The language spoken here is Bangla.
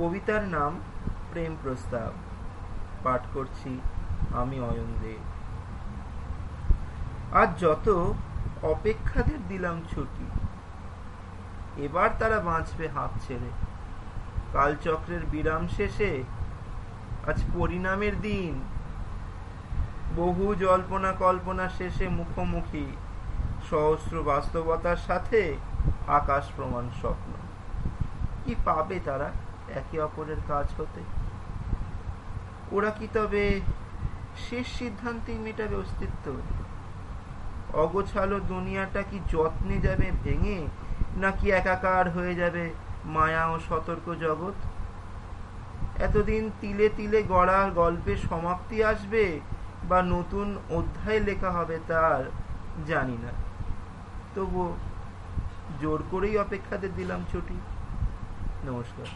কবিতার নাম প্রেম প্রস্তাব। পাঠ করছি আমি অয়ন দে আজ যত অপেক্ষাদের দিলাম ছুটি, এবার তারা বাঁচবে হাত ছেড়ে। কালচক্রের বিরাম শেষে আজ পরিণামের দিন। বহু জল্পনা কল্পনা শেষে মুখোমুখি, সহস্র বাস্তবতার সাথে আকাশ প্রমাণ স্বপ্ন। কি পাবে তারা? একে অপরের কাজ হতে। ওরা কি তবে শেষ সিদ্ধান্তেই মেটাবে অস্তিত্ব? অগোছালো দুনিয়াটা কি যত্নে যাবে ভেঙে, নাকি একাকার হয়ে যাবে মায়া ও সতর্ক জগৎ? এতদিন তিলে তিলে গড়া গল্পের সমাপ্তি আসবে বা নতুন অধ্যায় লেখা হবে তার জানি না। তবু জোর করেই অপেক্ষাতে দিলাম ছুটি। নমস্কার।